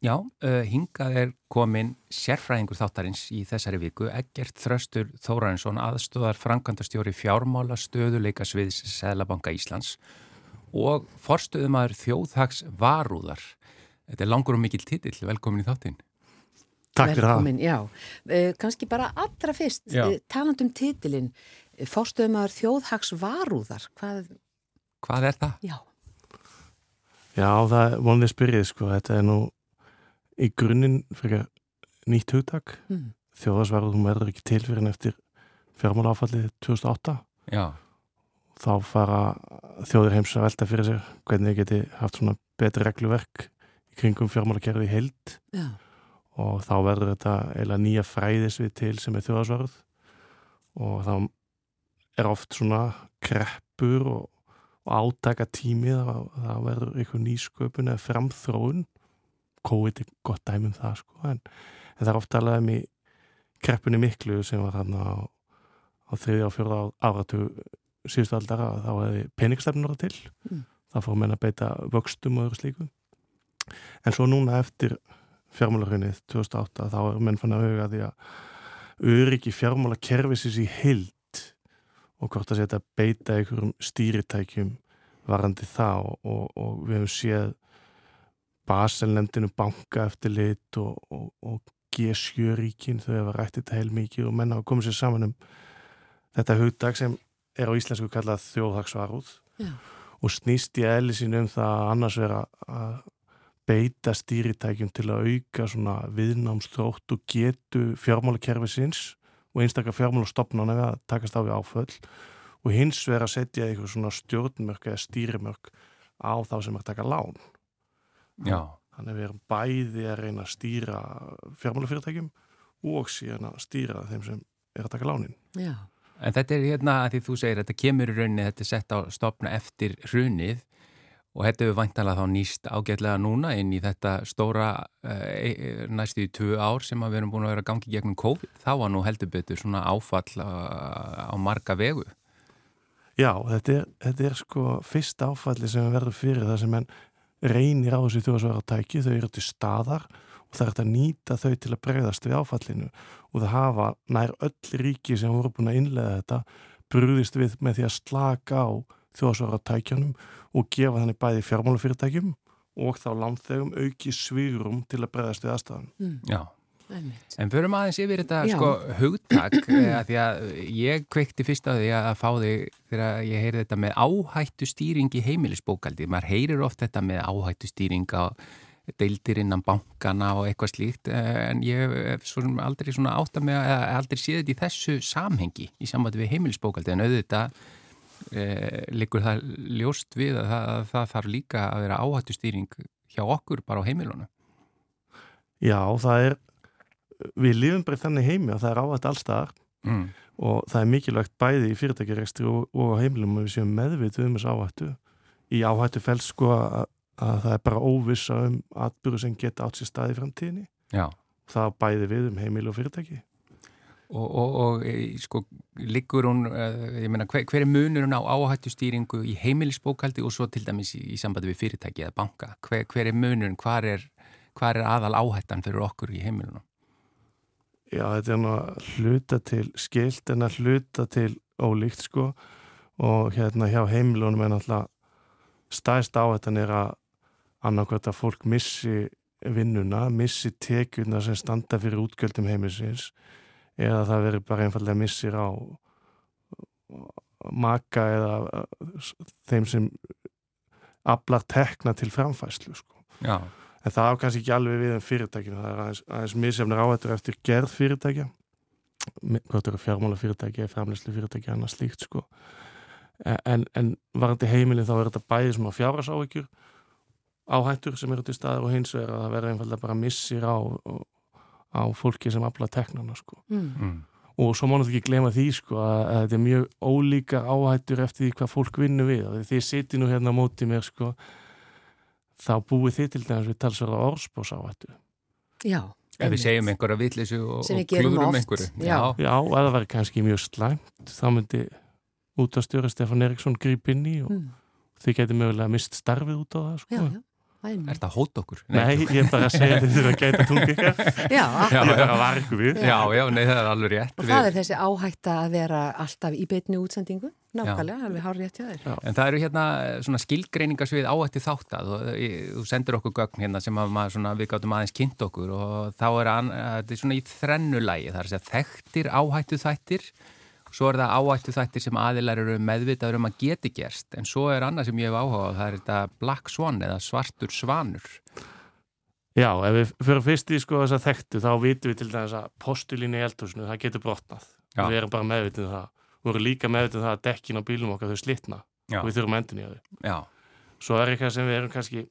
Já, uh, hingað er komin sérfræðingur þáttarins í þessari viku, Eggert Þröstur Þórainsson, aðstóðar frankandastjóri fjármála stöðuleika sviðs Sælabanka Íslands og forstöðumæður þjóðhags varúðar. Þetta er langur og mikil titill, velkomin í þáttin. Takk fyrir það. Velkomin, já. Uh, Kanski bara allra fyrst, uh, talandum titilinn, forstöðumæður þjóðhags varúðar, hvað, Hvað er það? já, Já, það er vonið spyrið, sko. Þetta er nú í grunninn fyrir nýtt hugtak. mm. Þjóðarsvarð, hún verður ekki til fyrir en eftir fjármálaáfallið 2008. Já, Þá fara þjóðir heims að velta fyrir sér hvernig þið geti haft svona betri regluverk í kringum fjármálakerfi í heild já, og þá verður þetta eiginlega nýja fræðisvið til sem er þjóðarsvarð og þá er oft svona kreppur og, og átaka tími þá, þá verður eitthvað nýsköpun eða framþróun COVID er gott dæmi um það sko en, en það er oft alveg um í kreppunni miklu sem var þarna á, á þriðja og fjörða áratug síðustu aldar að þá hefði peningstefnur til Mm. það fór menn að beita vöxtum og öðru slíku en svo núna eftir fjármálarunnið 2008 þá er menn fann að huga því að öryggi fjármálakerfisins í hild og hvort að setja beita einhverjum stýritækjum varandi og, og, og við hefum séð Baselnefndinu banka eftir lit og, og, og G7-ríkin þau hefa rætt þetta heil mikið og menn hafa komið sér saman um þetta hugdag sem er á íslensku kallað þjóðhagsvarúð Já. og snýst í eðli sín um það að annars vera að beita stýritækjum til að auka svona viðnámsþrótt og getu fjármálakerfisins og einstakar fjármálastofnana við að takast á við áföll og hins vera að setja eitthvað svona stjórnmörk eða stýrimörk á þá sem er að taka lán. Já, Þannig að við erum bæði að reyna að stýra fjármálafyrirtækjum og síðan að stýra þeim sem er að taka lánin. já, en þetta er hérna að því þú segir, þetta kemur í rauninni, þetta er sett á stopna eftir hrunið og þetta hefur væntanlega þá nýst ágætlega núna inn í þetta stóra uh, næstu í tvö ár sem að við erum búin að vera að gangi gegnum COVID, þá var nú heldur betur svona áfall uh, á marga vegu. Já, þetta er, þetta er sko fyrsta áfalli sem verður fyrir það sem menn reynir á þessu þjóðsvaratæki, þau eru til staðar og það er hægt að nýta þau til að bregðast við áfallinu og það hafa nær öll ríki sem voru búin að innlega þetta brúðist við með því að slaka á þjóðsvaratækjanum og gefa þannig bæði fjármálafyrirtækjum og þá landþegum auki svírum til að bregðast við aðstæðan. mm. Já. Einmitt, En förum aðeins yfir þetta Já. sko hugtak eh, að því að ég kveikti fyrst á því að fá þig þegar ég heyri þetta með áhættu stýring í heimilisbókaldi. Maður heyrir oft þetta með áhættu stýring á deildir innan bankana og eitthvað slíkt eh, en ég hef svo sem aldrei svona átt að með að aldrei séð þetta í þessu samhengi í sambandi við heimilisbókaldi en auðvitað e, liggur það ljóst við að það, að það þarf líka að vera áhættu stýring hjá okkur bara á heimilunum. Já, það er, við lifum bara þannig heimi og það er áhætt allstaðar Mm. og það er mikilvægt bæði í fyrirtækjarekstri og, og á heimilum að við séum meðvitið um þessu áhættu. Í áhættu fælst sko að, að það er bara óvissa um atbyrðu sem geta átt sér staði í framtíðinni. Já. Það bæði við um heimil og fyrirtæki. Og, og, og e, sko, liggur hún, uh, ég meina, hver, hver er munurinn á áhættu stýringu í heimilisbókaldi og svo til dæmis í, í sambandi við fyrirtæki eða banka? Hver, hver er munurinn, hvar er, hvar er aðal áhættan fyrir okkur í heimilunum? Já, þetta er nú að hluta til skilt en að hluta til ólíkt sko og hérna hjá heimilunum er náttúrulega stæðst áhættan er að annarkvæmt að fólk missi vinnuna, missi tekjuna sem standa fyrir útgjöldum heimilsins eða það verður bara einfallega missir á maka eða uh, þeim sem aflar tekna til framfæslu sko. Já, En það á kannski ekki alveg við um fyrirtækinu. Það er aðeins, aðeins misjafnir áhættur eftir gerð fyrirtækja. Hvort eru fjármála fyrirtæki, framleyslu fyrirtæki, annað slíkt sko. E- En, en varandi heimilin þá er þetta bæði svona fjárhásáhyggjur áhættur sem eru til staðar og hins vegar að það verður einfallega bara missir á, á fólki sem afla teknana sko. mm. mm. Og svo má náttúrulega ekki glema því sko að, að þetta er mjög ólíkar áhættur eftir því hvað fólk vinnur við. Og Þið sittir nú hérna á móti mér sko þá búið þið til dæmis við talsverða orðspós áhættu. já, ef við segjum einhverja vitleysu og, og oft, einhverju. já. Já, ef það væri kannski mjög slæmt þá myndi út að stjóra Stefán Eriksson gríp inn í og mm. þið geti mögulega mist starfið út á það sko. já, já. Er þetta hót okkur? Nei, ég er bara að segja að þið þurfa að gæta tungi ykkar. Já, Já, Ég er bara að vara ykkur við. Já, já, nei, það er alveg rétt. og það er þessi áhætta að vera alltaf í beitni útsendingu, nákvæmlega, alveg hár rétt hjá þér. En það eru hérna svona skilgreiningarsvið áætti þáttað og e, þú sendir okkur gögn hérna sem að maður svona, við gáttum aðeins kynnt okkur og þá er an, þetta er svona í þrennulægi, það er að segja þekktir áhættu þættir Svo er það áættu þættir sem aðilar eru meðvitaður um að geti gerst, en svo er annað sem ég hef áhuga á, það er þetta Black Swan eða svartur svanur. Já, ef við fyrir fyrst í sko þess að þekktu, þá vitum við til dæmis að postulínu í eldhúsinu, það getur brotnað. Já. Við erum bara meðvitið um það. Við erum líka meðvitið um það að dekkin á bílum okkar þau slitna Já. og við þurfum endun í þau. Já, Svo er eitthvað sem við erum kannski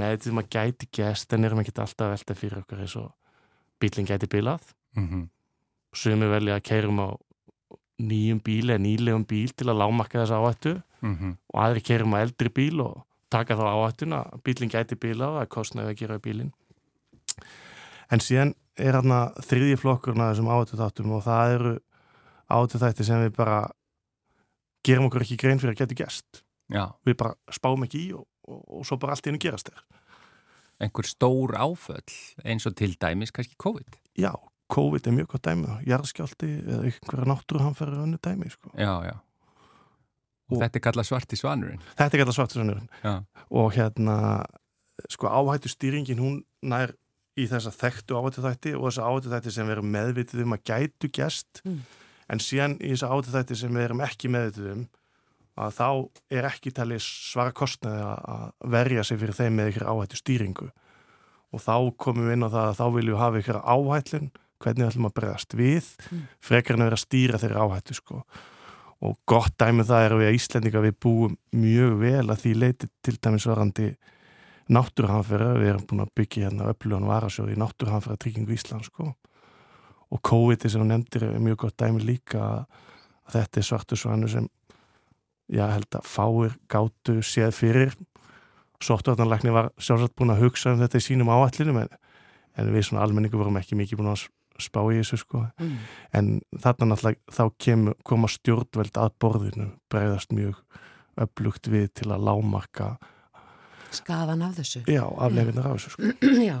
meðvitið um að gæti gest, en erum ekki alltaf velta fyrir okkar eins og bílinn gæti bílað. mm Sumi velja að keirum á nýjum bíl eða nýlegum bíl til að lámarka þessa áhættu mhm, og aðri keirum á eldri bíl og taka þá áhættuna að bílinn gæti bílað að kostnaði að gera bílinn. En síðan er hérna þriðji flokkurna þessum áhættu þáttum og það eru áhættu þætti sem við bara gerum okkur ekki grein fyrir að geta gæst. Við bara spáum ekki í og, og, og svo bara allt í hennu gerast þér. einhver stór áföll eins og til dæmis kannski COVID. Já, COVID er mjög gott dæmi og jarðskjálti eða einhverja náttúruhamfæri önnu dæmi. Sko. Já, já. Og, Og- þetta er kallað svarti svanurinn. Þetta er gæta svartusannurinn. Já, og hérna sko áhættu stýringin hún nær í þessa þekktu áhættu þætti og þessa áhættu þætti sem við erum meðvitið um að gætu gest Mm. en síðan í þessa áhættu þætti sem við erum ekki meðvitið um að þá er ekki talið svara kostnaði að- að verja sig fyrir þeim með ykkur áhættu stýringu og þá komum við inn á það að þá viljum við hafa ykkur áhætlun hvernig við ætlum að bregðast við Mm. frekar en að vera að stýra þeirra áhættu sko. Og gott dæmi um það er að við Íslendinga við búum mjög vel að því leiti til dæmis varandi náttúrhanfæra, við erum búin að byggja hérna öflugan varasjóð í náttúrhanfæra tryggingu Íslands sko. Og COVID sem þú nefndir er mjög gott dæmi líka að, þetta er svartu svanu sem já, held að fáir gátu séð fyrir. Sóttvartanlækni var sjálfsagt búin að hugsa um þetta í sínum áallinum en, en við svona almenningu vorum ekki mikið búin að spá í þessu sko Mm. en þarna náttúrulega þá kem, koma stjórnveld að borðinu bregðast mjög öflugt við til að lámarka Skaðan af þessu. já, aflefinir af þessu sko. Já,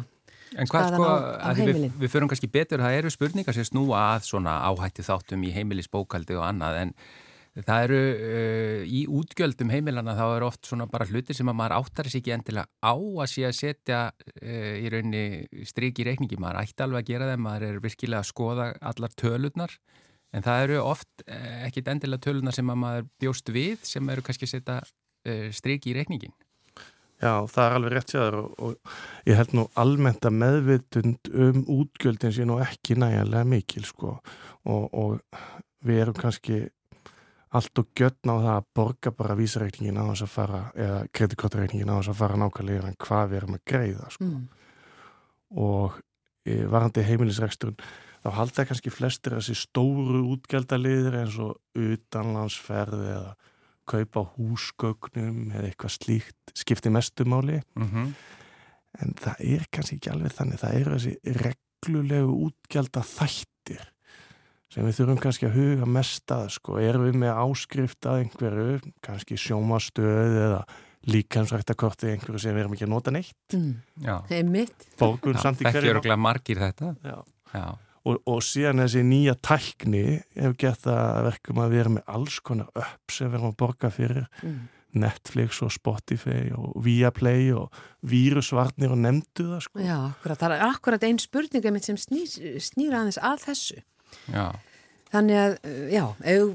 En hvað sko, á- á við, við förum kannski betur, það eru spurningar sem snúa að svona áhætti þáttum í heimilisbókaldi og annað en það eru uh, í útgjöldum heimilana þá eru oft svona bara hlutir sem að maður áttar sér ekki endilega á að sé að setja uh, í raunni strik í reikningi, maður ætti alveg að gera þeim, maður er virkilega að skoða allar tölurnar en það eru oft uh, ekkit endilega tölurnar sem að maður bjóst við sem eru kannski að setja strik í reikningin. Já, það er alveg rétt séður og, og ég held nú almennt að meðvitund um útgjöldin sé nú ekki næjanlega mikil sko og, og við erum kannski allt og gjötna á það að borga bara vísareikningin á þess að fara eða kreditkortreikningin á þess að fara nákvæmlega en hvað við erum að greiða sko mm. og e, varandi heimilisreksturinn þá halda kannski flestir þessi stóru útgjaldaliðir eins og utanlandsferð eða kaupa húsgögnum eða eitthvað slíkt skipti mestumáli Mm -hmm. en það er kannski ekki alveg þannig það eru þessi reglulegu útgjalda þættir sem við þurfum kannski að huga mest að sko, erum við með áskrift að einhverju, kannski sjómastöð eða líkansræktakorti einhverju sem við erum ekki að nota neitt Mm. Borgun samt í það hverju ekki margir þetta. Já. Já. og, og síðan þessi nýja tækni hefur það að verkum að við erum með alls konar upp sem við erum að borga fyrir Mm. Netflix og Spotify og Viaplay og vírusvarnir og nefndu það sko. Já, akkurat. Það er akkurat einn spurninga mitt sem snýr, snýr aðeins að þessu. Já. Þannig að, uh, já,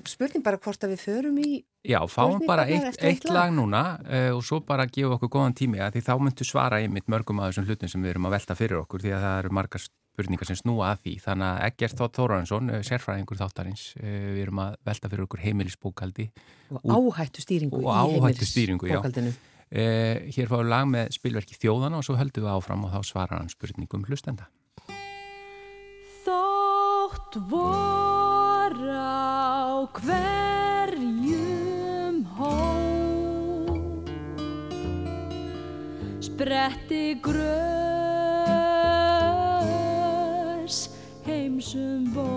spurning bara hvort að við förum í Já, fáum bara eitt, eitt lag núna uh, og svo bara gefa okkur góðan tími að því þá myndu svara einmitt mörgum af þessum hlutum sem við erum að velta fyrir okkur því að það eru margar spurningar sem snúa að því þannig að Eggert Þótt Þórarinsson, uh, sérfræðingur þáttarins uh, við erum að velta fyrir okkur heimilisbókaldi og áhættu stýringu og áhættustýringu, já. bókaldinu. uh, Hér fáum við lag með spilverki Þjóðana og svo höldum við áfram og þá svarar hann spurningum hlustenda vor á hverjum hó spretti grös heimsum vó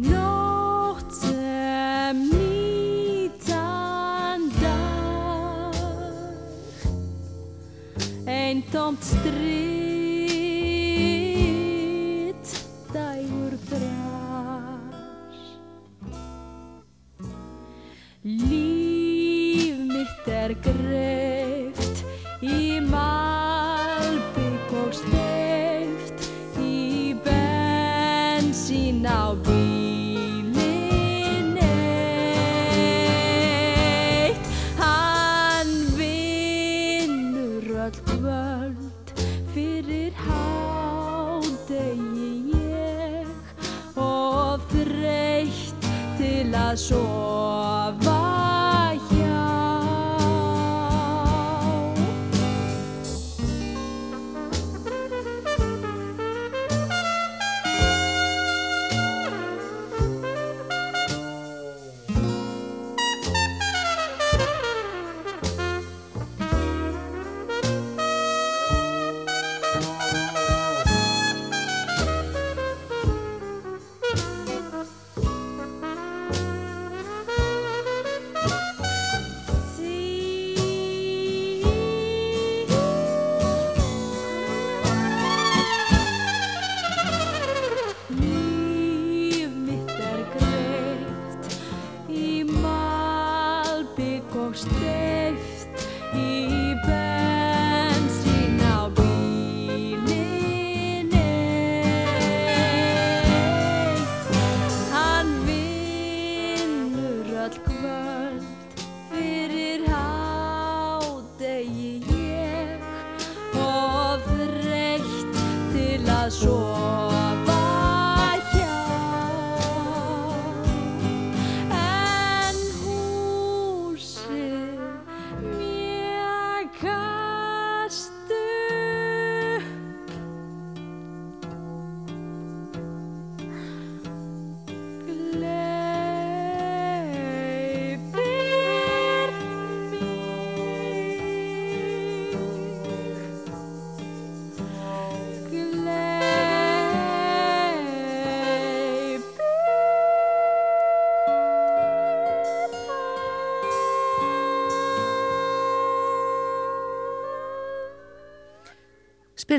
Nótt sem nýtan dag. Einn tómt stríð. Mitt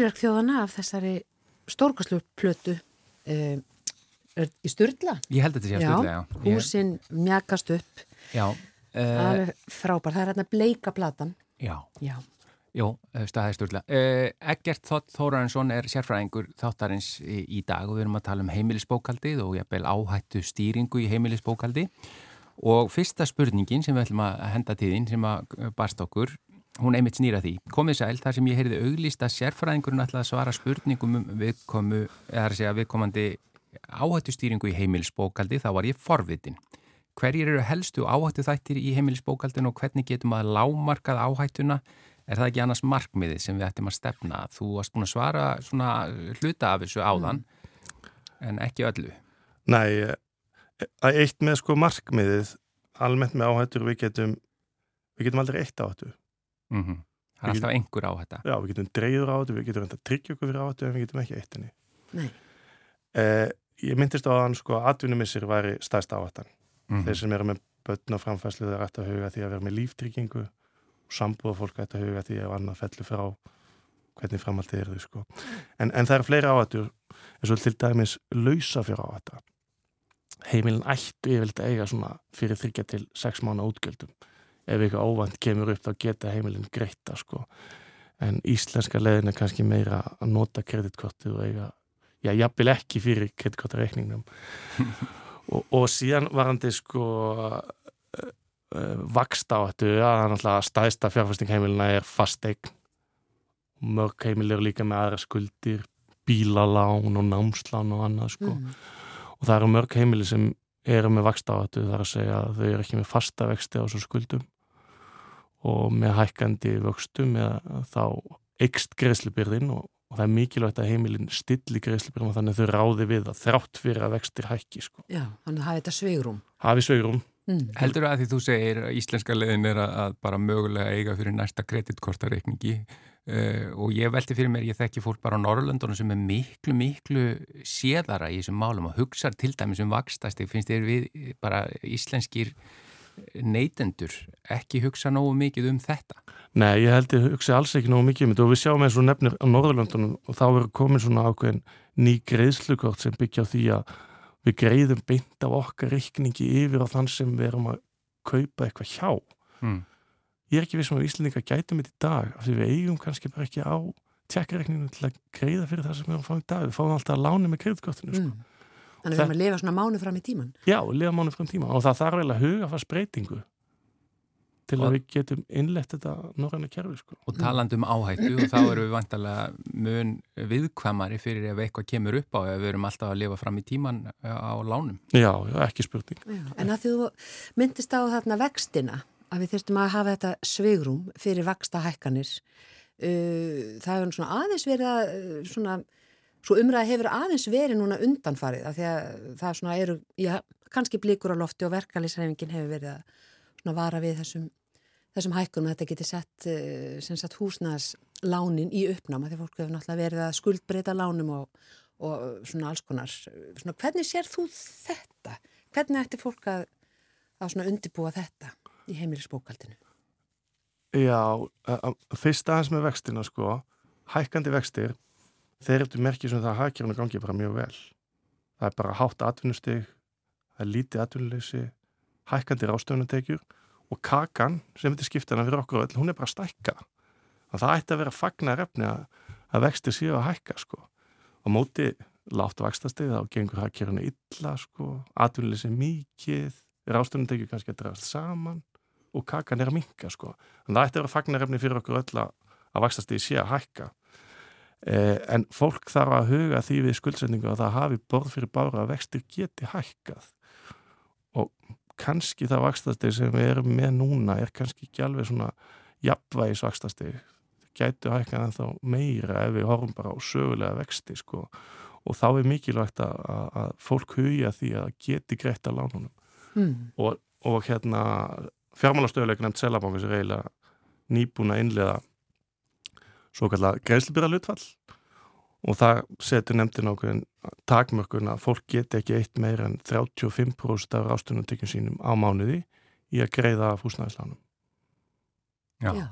Spilverk þjóðana af þessari stórkaslu plötu er í Sturla. Ég held þetta sé að styrla, já. Ég- húsin mjakast upp. Já, Það uh, er frábær. Það er hérna bleika platan. já, Já. Jó, staðið styrla. Uh, Eggert Þótt Þórarensson er sérfræðingur þáttarins í, í dag og við erum að tala um heimilisbókaldið og jafnvel áhættu stýringu í heimilisbókaldi og fyrsta spurningin sem við ætlum að henda til þín sem að eh, barst okkur, hún einmitt snýra því. Komið sæl, þar sem ég heyrði auglýst að sérfræðingurinn ætlaði að svara spurningum um viðkomu, eða segja viðkomandi áhættu stýringu í heimilisbókaldi, þá var ég forvitin. Hverjir eru helstu áhættu þættir í heimilisbókaldinu og hvernig getum að lámarkað áhættuna Er það ekki annars markmiðið sem við ættum að stefna? Þú varst búin að svara svona hluta af þessu áðan, en ekki öllu. Nei, eitt með sko markmiðið, almennt með áhættur, við getum, við getum aldrei eitt áhættu. Mm Það er alltaf einhver áhætta. Já, við getum dreifur áhættu, við getum reynda að tryggja okkur fyrir áhættu en við getum ekki eitt henni. Nei. Eh, ég myndist á hann sko að atvinnumissir væri stærsta áhættan. Mm Þeir sem eru með börn og framfæslu þeir ætti að huga því að vera með líftryggingu og sambúða fólk ætti að huga því að annað fellu frá hvernig framhaldið er þau sko. En, en það eru fleiri áhættur eins og til dæmis lausa fyrir áhætta. Heimilin ættu yfirleitt að eiga svona fyrir þryggja til sex mánu útgjöldum. Ef eitthvað óvænt kemur upp þá geta heimilin greita sko. En íslenska leiðin er kannski meira að nota kreditkortið og eiga, já, jafnvel ekki fyrir kreditkortareikningnum. og, og síðan varandi sko uh, uh, vaksta áttu að náttúrulega stæðsta fjárfæsting heimilina er fasteign mörg heimil eru líka með aðra skuldir bílalán og námslán og annað sko Mm. og það eru mörg heimili sem eru með vaksta áttu þar að segja að þau eru ekki með fasta vexti á þessum skuldum og með hækkandi vöxtum eða þá eikst greiðslubyrðin og, og það er mikilvægt að heimilin stilli greiðslubyrðin og þannig að þau ráði við að þrátt fyrir að vextir hækki sko. Já, þannig að hafa þetta sveigrum. Hafi sveirum Mm. Heldur að því þú segir að íslenska leiðin er að bara mögulega eiga fyrir næsta kreditkortareikningi uh, og ég velti fyrir mér, ég þekki fólk bara á Norrlöndunum sem er miklu, miklu séðara í þessum málum og hugsa til dæmis um vakstast, finnst þér við bara íslenskir neytendur ekki hugsa nógu mikið um þetta? Nei, ég held ég hugsi alls ekki nógu mikið um þetta og við sjáum eins og nefnir á Norðurlöndunum og þá er komin svona ákveðin ný greiðslukort sem byggja því að við greiðum beint af okkar reikningi yfir á þann sem við erum að kaupa eitthvað hjá. Mm. Ég er ekki vissum að Íslandinga gætum þetta í dag af því við eigum kannski bara ekki á tjekkreikninu til að greiða fyrir það sem við erum að fá í dag. Við fáum alltaf að lána með greiðkortinu sko. Mm. Þannig að við erum að lifa svona mánu fram í tíman. Já, liða mánu frá tíma og það þarf vel að huga fast breytingu til Og- að við getum innlegt þetta norræna kerfi sko. Og talandi um áhættu og þá erum við vantarlega mun viðkvæmari fyrir ef eitthvað kemur upp á ef við erum alltaf að lifa fram í tíman á lánum. Já, já, ekki spurning. Já. En að því þú myndist á þarna vextina, að við þurftum að hafa þetta svigrum fyrir vaksta hækkanir, uh, það hefur svona aðeins verið að, uh, svona, svo umræða hefur aðeins verið núna undanfarið, af því að það svona eru, já, kannski blíkur á lofti og verkalýsreifingin hefur verið að svona vara við þessum, þessum hækkunum að þetta geti sett, uh, sem sagt, húsnæðslánin í uppnáma, því fólk hefur náttúrulega verið að skuldbreyta lánum og, og svona alls konar. Svona, hvernig sér þú þetta? Hvernig ætti fólk að, að svona undibúa þetta í heimilisbókaldinu? Já, að- að- fyrst aðeins með vextina sko, hækkandi vextir, þeir eru merkið sem það hagkjörnu gangi bara mjög vel. Það er bara hátt atvinnustig, það er lítið atvinnuleysi, hækkandi rástöfunatekjur og kakan sem þetta skiptana fyrir okkur öll, hún er bara að stækka. Og það ætti að vera fagnar efni að, að vextir séu að hækka sko. Á móti látt vaxtastig þá gengur hagkjörnu illa sko, atvinnuleysi mikið, rástöfunatekjur kannski að drafast saman og kakan er að minka sko. Þannig að það ætti að fagnarefni fyrir okkur öll að, vaxtast í sé að hækka. Eh, en fólk þarf að huga því við skuldsetningu að það hafi borð fyrir bára að vextir geti hækkað. Og kannski það vaxtasteg sem við erum með núna er kannski ekki alveg svona jafnvægis vaxtasteg. Það gætu hækkað en þá meira ef við horfum bara á sögulega vexti sko. Og þá er mikilvægt að, að, fólk hugja því að geti greitt að lánunum Hmm. og, og hérna fjármálastöðuleik nefnt Selabankus er eiginlega nýbúin að innlega svo kallar greiðslubyrða hlutfall og það setur nefndin ákveðin takmörkun að fólk geti ekki eitt meira en 35% af rástunumtekjum sínum á mánuði í að greiða af húsnæðislánum. Já. Já.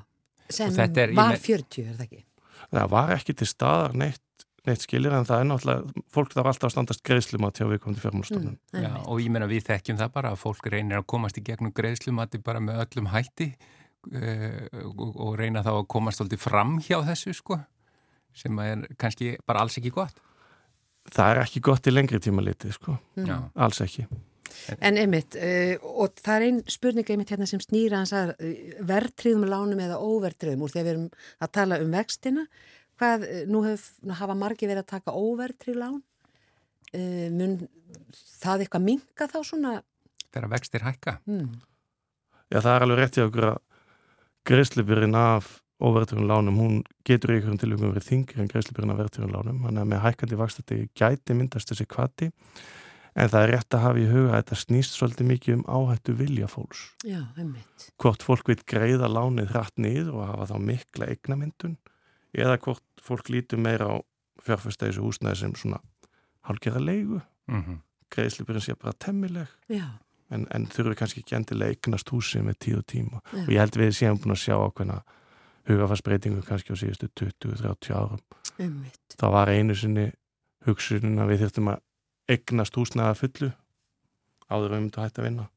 Sem var me- 40, er það ekki? Það var ekki til staðar neitt, neitt skilir en það er náttúrulega, fólk þarf alltaf að standast greiðslum að tjá viðkomandi fjármálastofnun. Mm, Já, og ég meina við þekkjum það bara að fólk reynir að komast í gegnum greiðslumati bara með öllum hætti uh, og, og reyna þá að komast alltaf fram hjá þessu sko sem er kannski bara alls ekki gott. Það er ekki gott í lengri tíma litið, sko. Mm. Alls ekki. En einmitt, uh, og það er einn spurning einmitt hérna sem snýra hans að uh, verðtriðum lánum eða óverðtriðum úr þegar við erum að tala um vextina hvað, uh, nú hef, nú hafa margi verið að taka óverðtrið lán uh, mun það eitthvað minka þá svona Þegar vextir hækka. hmm. Já, það er alveg rétt í okkur að greiðslubyrðin af óverðtögun lánum, hún getur í einhverjum tilvægum verið þingri en greiðslubyrðin af verðtögun lánum, þannig að með hækkandi vakstati gæti myndast þessi kvati, en það er rétt að hafa í huga að þetta snýst svolítið mikið um áhættu vilja fólks. Já, einmitt Hvort fólk vil greiða lánið hratt niður og hafa þá mikla eignamyndun, eða hvort fólk lítur meira á fjárfæstæðis og húsnæði sem svona hálfgerða leigu, Mm greiðslubyrðin sé bara temmileg, Já, en, en þurfi kannski ekki endilega eignast húsið með tíð og tíma já, og ég held við séum búin að sjá ákveðna hugafarsbreytingu kannski á síðustu 20-30 árum. einmitt. Það var einu sinni hugsunin að við þurftum að eignast húsnæða fullu áður við myndum að hætta að vinna.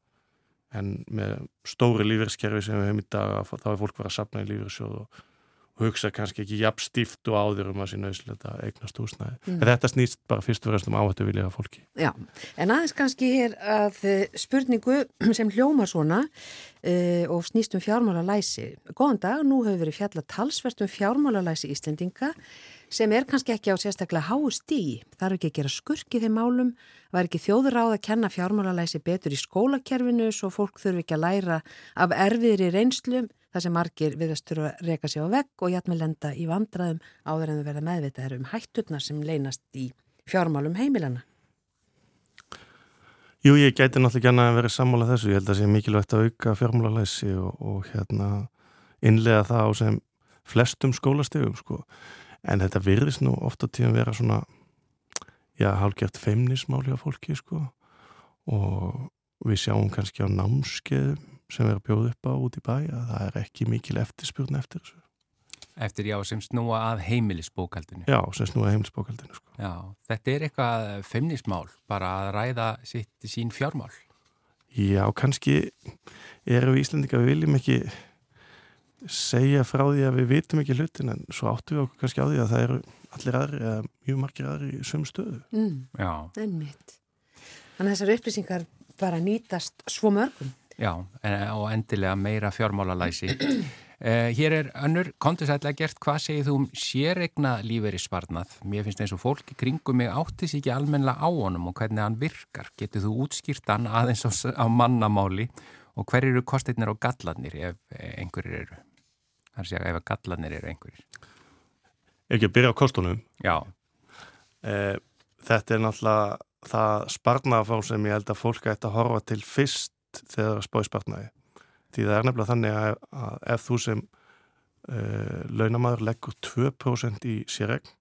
En með stóri lífeyrskerfi sem við höfum í dag að þá er fólk verið að sapna í lífeyrissjóð og, og hugsa kannski ekki jafn stíft og áður um að sé nöðslega að eignast húsnæði. Mm. Þetta snýst bara fyrst og fremst um áhættu vilja fólki. Já, en aðeins kannski hér að eh, spurningu sem hljómar svona uh, og snýst um fjármálalæsi. Góðan dag, nú hefur verið fjalla talsvert um fjármálalæsi Íslendinga sem er kannski ekki á sérstaklega háu stíi. Það er ekki að gera skurki þeim málum, var ekki þjóður ráð að kenna fjármálalæsi betur í skólakerfinu svo fólk þurfi ekki að læra af erfiðri reynslum þar sem margir viðast þurfa að reka sig á vegg og jætmi lenda í vandraðum áður en þau verða meðvitaðar um hætturnar sem leynast í fjármálum heimilana. Jú, ég gæti náttúrulega annað að vera sammála þessu. Ég held að það sé mikilvægt að auka fjármálalæsi og, og hérna innlega það á sem flestum skólastegum, sko. En þetta virðist nú ofta tíðan vera svona, já, hálfgert feimnismáli á fólki, sko. Og við sjáum kannski á námskeiðum sem er að bjóða upp á út í bæ að það er ekki mikil eftirspurn eftir þessu. Eftir já sem snúa að heimilisbókaldinu. Já, sem snúa heimlisbókaldinu sko. Já, þetta er eitthvað feimnismál, bara að ræða sitt sín fjármál. Já, kannski erum við Íslandika, við viljum ekki segja frá því að við vitum ekki hlutin en svo áttum við okkur kannski á því að það eru allir aðri, eða mjög margir aðri í sömu stöðu. Mm, Já, ennmitt. Þannig að þessar upplýsingar bara nýtast svo mörgum. Já, og endilega meira fjármálalæsi. Eh, hér er önnur kontisætlega gert, hvað segir þú um séregna lífeyri sparnað? Mér finnst eins og fólk í kringum mig áttis ekki almennilega á honum og hvernig hann virkar. Getur þú útskýrt hann aðeins á, mannamáli og hver eru kostirnir og gallarnir ef eh, einhverjir eru? Það er að segja ef að gallarnir eru einhverjir. Ekki að byrja á kostunum. Já, Eh, þetta er náttúrulega það sparnafá sem ég held að fólk ætti að horfa til fyrst þegar það spói sparnaði. Því það er nefnilega þannig að, ef þú sem uh, launamaður leggur 2% í sérregn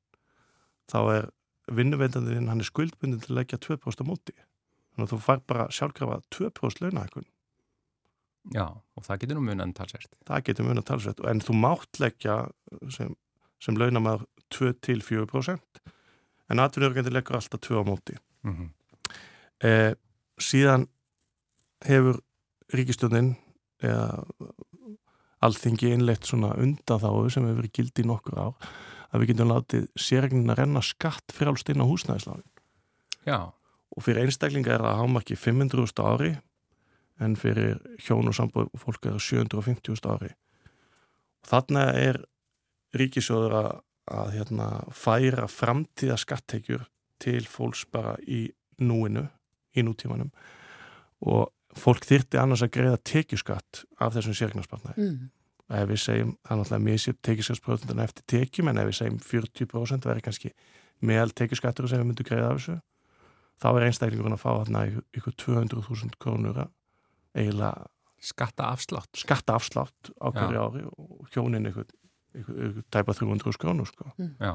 þá er vinnuveitandinn hann er skuldbundin til að leggja 2% á móti. Þannig að þú fær bara sjálfkrafa 2% launahækun. já, og það getur nú munan talsvært. Það getur munið talsveit en þú mátt leggja sem, sem launamaður 2-4% en atvinnurgandi leggur alltaf 2 á móti. Mm -hmm. Eh, síðan hefur ríkistjónin eða alþingi innleitt svona undanþáu sem hefur verið gildi nokkur ár að við getum látið sérregnin að renna skatt fyrir alls inn á húsnæðisláin Já, og fyrir einstaklinga er það hámarki 500.000 ári en fyrir hjón og sambúð fólk er það 750.000 ári. Og þarna er ríkisjóður að, að hérna, færa framtíða skattekjur til fólks bara í núinu, í nútímanum. Og fólk þyrti annars að greiða tekjuskatt af þessum sérgnarspartnæði. Mm. Ef við segjum, það er náttúrulega misið tekjuskattspröðundana eftir tekjum en ef við segjum 40% verður kannski meðal tekjuskattur sem við myndum greiða af þessu þá er einstaklingurinn að fá þarna ykkur- ykkur 200.000 krónur að eiginlega skatta afslátt. skatta afslátt á hverju Já. ári og hjónin ykkur, ykkur, ykkur tæpa 300 krónur sko. Já,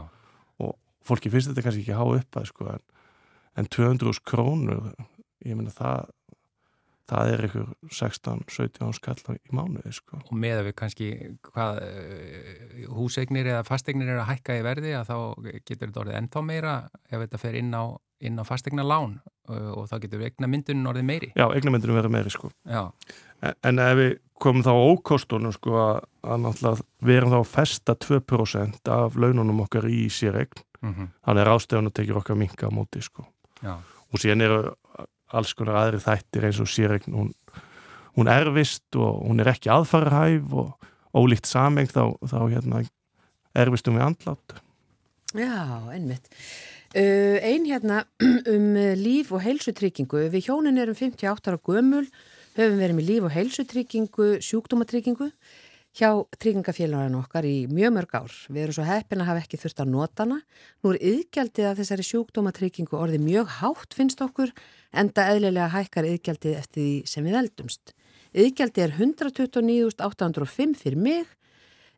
fólki finnst þetta kannski ekki há upp að sko, en, en 200 krónur ég meina það það er ykkur 16-17 skall í mánuði sko. og með að við kannski hvað eh, húseignir eða fasteignir eru að hækka í verði að þá getur þetta orðið ennþá meira ef þetta fer inn á, inn á fasteigna lán og þá getur eigna myndunin orðið meiri. Já, eignamyndinu verður meiri sko. Já, En, en ef við komum þá ókostunum sko að, að náttúrulega við erum þá að festa 2% af laununum okkar í séregn mm þannig er ástöðun að tekja okkar minka á móti sko. já, og síðan eru alls konar aðri þættir eins og séregn hún, hún er vist og hún er ekki aðfarahæf og ólíkt sameng þá, þá hérna, erfistum við andlátt Já, einmitt. Uh, ein hérna um líf og heilsutryggingu. Við hjónin erum 58 ára gömul, höfum verið með líf og heilsutryggingu, sjúkdómatryggingu hjá tryggingafélaginu okkar í mjög mörg ár. Við erum svo heppin að hafa ekki þurft að nota hana. Nú er yðgjaldið að þessari sjúkdómatryggingu orðið mjög hátt finnst okkur, enda eðlilega hækkar yðgjaldið eftir því sem við eldumst. Yðgjaldið er 129.805 fyrir mig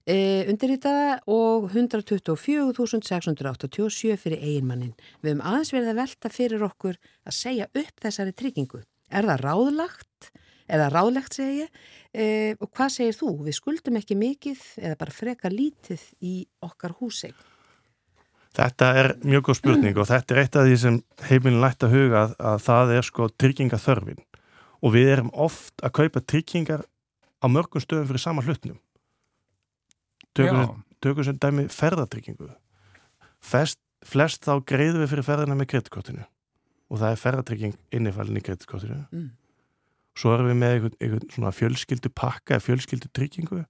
e, undirritaða og 124.687 fyrir eiginmannin. Við höfum aðeins verið að velta fyrir okkur að segja upp þessari tryggingu. Er það ráðlagt eða ráðlegt segi ég e, og hvað segir þú? Við skuldum ekki mikið eða bara freka lítið í okkar húseg. Þetta er mjög góð spurning og þetta er eitt af því sem heimilin lætt að huga að, að það er sko tryggingaþörfin og við erum oft að kaupa tryggingar á mörgum stöðum fyrir sama hlutnum. Tökum, sem, tökum sem dæmi ferðatryggingu. Fest, flest þá greiðum við fyrir ferðina með kreditkortinu og það er ferðatrygging innifælin í kreditkortinu. Mm. Svo erum við með einhvern, einhvern svona fjölskyldu pakka eða fjölskyldu tryggingu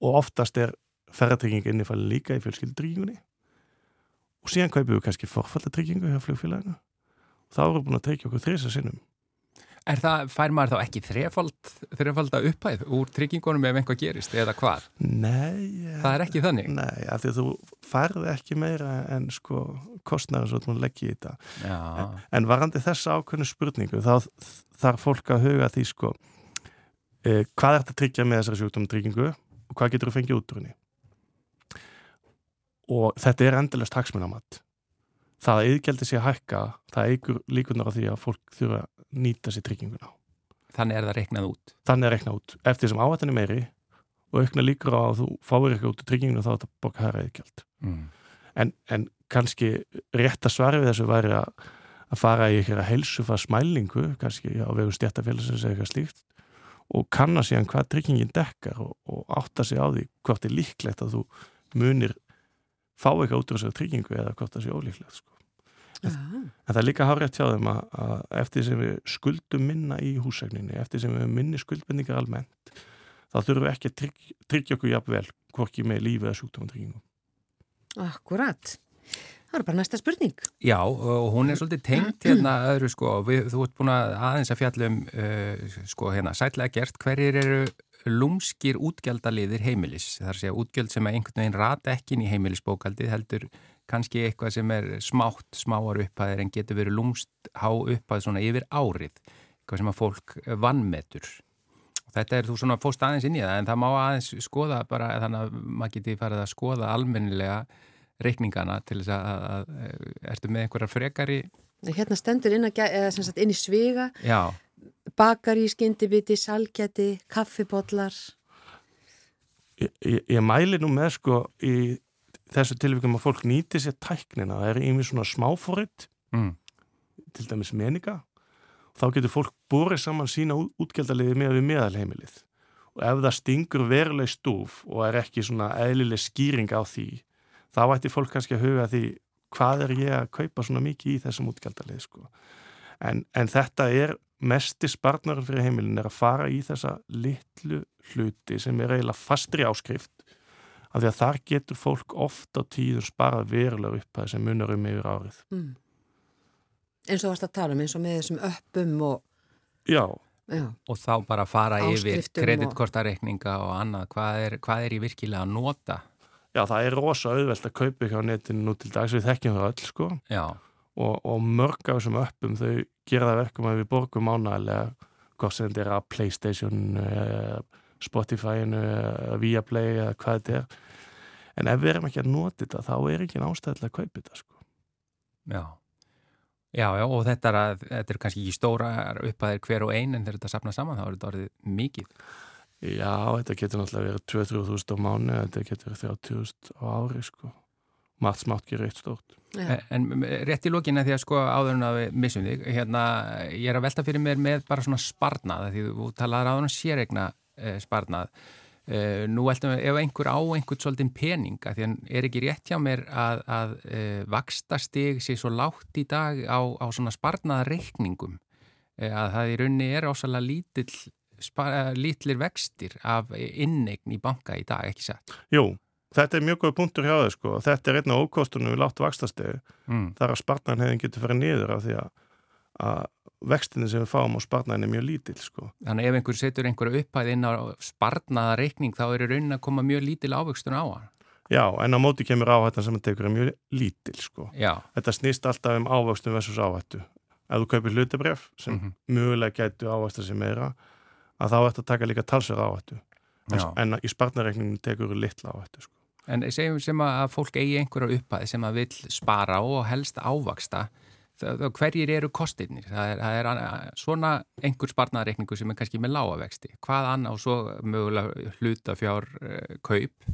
og oftast er ferðatrygging innifælin líka í fjölskyldu tryggingunni og síðan kaupum við kannski forfallatryggingu hjá flugfélaginu. Og þá erum við búin að tryggja okkur þrisa sinnum. Er það, fær maður þá ekki þrefald, þrefalda upphæð úr tryggingunum ef einhvað gerist eða hvað? Nei, eh, Það er ekki þannig? Nei, af því að þú færði ekki meira en sko kostnæður svo að hún leggja í þetta. Já, En varandi þessa ákveðnu spurningu þá þarf fólk að huga að því sko eh, hvað er þetta að tryggja með þessari sjúkdóma tryggingu og hvað getur þú fengið út úr henni og þetta er endalist hagsmunamatt það að yðgjaldi sé að hækka það eigur líkunar á því að fólk þurfa að nýta sér trygginguna þannig er það reiknað út. þannig er reikna út eftir sem áhættan er meiri og aukna líkur á að þú fáir eitthvað út í trygginginu þá er þetta borga hæra eðgjald Mm. en, en kannski rétt að svara við þessu væri að, að fara í eitthvað heilsufa smælingu kannski á vegu stjættafélagsins eða eitthvað slíkt og kanna síðan hvað tryggingin dekkar og, og átta sig á því hvort er líklegt að þú munir fá eitthvað út úr þessari tryggingu eða hvort það sé ólíklegt sko. Já. En það er líka hárétt hjá þeim að, að eftir sem við skuldum minna í húsegninni, eftir sem við minni skuldbendingar almennt, þá þurfum við ekki að trygg, tryggja okkur jafnvel, hvorki með lífi eða sjúkdómatryggingum. Akkurat. Það er bara næsta spurning. Já, og hún er svolítið tengt hérna öðru sko, við, þú ert búin að aðeins að fjalla um uh, sko hérna, sætlega gert, hverjir eru lúmskir útgjaldaliðir heimilis, þar sé að útgjöld sem einhvern veginn rata ekki inn í heimilisbókaldið heldur kannski eitthvað sem er smátt, smáar upphæðir en getur verið lúmst há upphæð svona yfir árið, eitthvað sem að fólk vannmetur. Þetta er þú svona fóst aðeins inn í það en það má aðeins skoða bara þannig að maður geti farið að skoða almennilega reikningana til þess að, að, að ertu með einhverjar frekari Hérna stendur inn, að, inn í sviga, Já, bakari, skyndibiti, salgeti, kaffibotlar. Ég, ég, ég mæli nú með sko í þessu tilvíkum að fólk nýti sér tæknina, það er yfir svona smáfóritt, mm. til dæmis meninga, þá getur fólk borið saman sína út- útgjaldaliði með við meðalheimilið og ef það stingur veruleg stúf og er ekki svona eðlileg skýring á því þá ætti fólk kannski að huga því hvað er ég að kaupa svona mikið í þessum útgjaldalið sko. en, en þetta er mesti spartnarum fyrir heimilin er að fara í þessa litlu hluti sem er eiginlega fastri áskrift af því að þar getur fólk oft á tíðum sparað verulega upp það sem munar um yfir árið. Mm. Eins og varst að tala um, eins og með þessum öppum og, Já, já, og þá bara fara yfir Áskriftum og- kreditkortareikninga og annað, hvað er, hvað er í virkilega að nota? Já, það er rosa auðvelt að kaupa ekki á netinu nú til dags. Við þekkjum það öll sko. Já, og, og mörg af þessum öppum þau gera það verkum að við borgum ánægilega hvort sem þetta er að Playstation uh, Spotify-inu uh, Viaplay eða hvað þetta er en ef við erum ekki að nota þetta þá er ekki ástæðilega að kaupa þetta sko já. Já, já, og þetta er, að, þetta er kannski ekki stóra upphæðir hver og ein en þegar þetta sapna saman þá er þetta orðið mikið. Já, þetta getur náttúrulega verið 2-3 þúsund á mánu þetta getur verið 30.000 á ári sko margt smátt gerir eitt stórt já. En en rétt í lókinu því að sko áður en að við missum þig, hérna, ég er að velta fyrir mér með bara svona sparnað, því þú talaður áður en séregna eh, sparnað. Eh, nú ætlum við, ef einhver á einhvern svolítinn pening, að því að er ekki rétt hjá mér að, að eh, vakstastig sé svo lágt í dag á, á svona sparnaðarreikningum, eh, að það í rauninni er ásalega lítill, eh, lítlir vextir af innegn í banka í dag, ekki satt? Jú, þetta er mjög góð punktur hjá þau sko þetta er einn af ókostunum við látt vakstastegu Mm. þar að spartnæðin getur farið niður af því að, að vextinni sem við fáum á spartnæðin er mjög lítill sko. Þannig ef einhver setur einhverju upphæð inn á sparnaða reikning þá er í raunin að koma mjög lítil ávöxtun á hann. Já, en á móti kemur áhættan sem það tekur er mjög lítill sko. Já, Þetta snýst alltaf um ávöxtun versus áhættu. Ef þú kaupir hlutabref sem Mhm. mögulega gætu ávöxta sem meira að þá ætti að taka líka talsverð áhættu. já. En í spartnæðreikningin tekur þú litla áhættu sko. En segjum sem að fólk eigi einhverju upphæð sem að vill spara og helst ávaksta, þá hverjir eru kostirnir? Það er, það er an- svona einhver sparnaðarreikningu sem er kannski með lágavexti. Hvað annað og svo mögulega hlutafjár uh, kaup,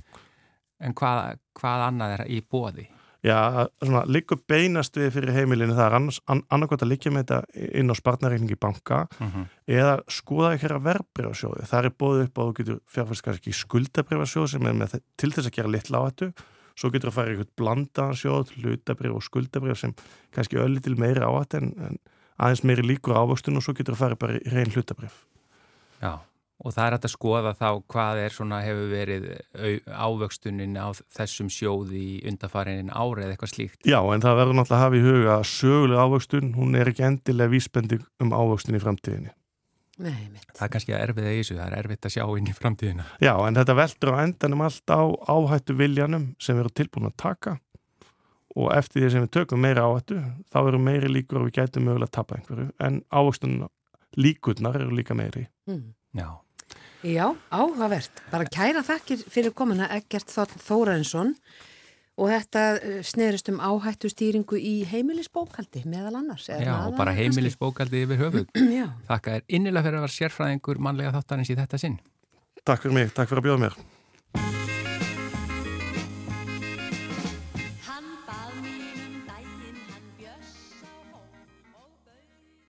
en hvað, hvað annað er í bóði? Já, svona liggur beinast við fyrir heimilinu það er annars, an, annarkvæmt að liggja með þetta inn á spartnæðreikningi í banka Mm -hmm. eða skoða einhverja verbreyfasjóði. Það er bóðið upp á að þú getur fjárfæst kannski í skuldabreyfasjóð sem er með til þess að gera litla áhættu. Svo getur það farið í eitthvað blandaðan sjóð, hlutabreyf og skuldabreyf sem kannski öllu til meiri áhætt en, en aðeins meiri líkur ávöxtun og svo getur það farið bara í reyn hlutabreyf. Já, og það er hægt að skoða þá hvað er svona hefur verið ávöxtunin á þessum sjóði í undarfarinin ári eða eitthvað slíkt. Já, en það verður náttúrulega að hafa í huga að söguleg ávöxtun, hún er ekki endilega vísbending um ávöxtun í framtíðinni. Nei, mitt. Það er kannski að erfið í þessu, það er erfitt að sjá inn í framtíðina. Já, en þetta veldur á endanum allt á áhættu viljanum sem við erum tilbúin að taka og eftir því sem við tökum meira áhættu þá eru meiri líkur og við gætum mögulega að tapa einhverju en ávöxtun líkurnar eru líka meiri. Mm. Já, Já, áhugavert. Bara kæra þakkir fyrir komuna Eggert Þór Þórensson Og þetta eh, snerist um áhættu stýringu í heimilisbókaldi meðal annars. Já, og bara heimilisbókaldi yfir höfuð. Já, Þakka er innilega fyrir að vera sérfræðingur mannlega þáttarins í þetta sinn. Takk fyrir mig, takk fyrir að bjóða mér.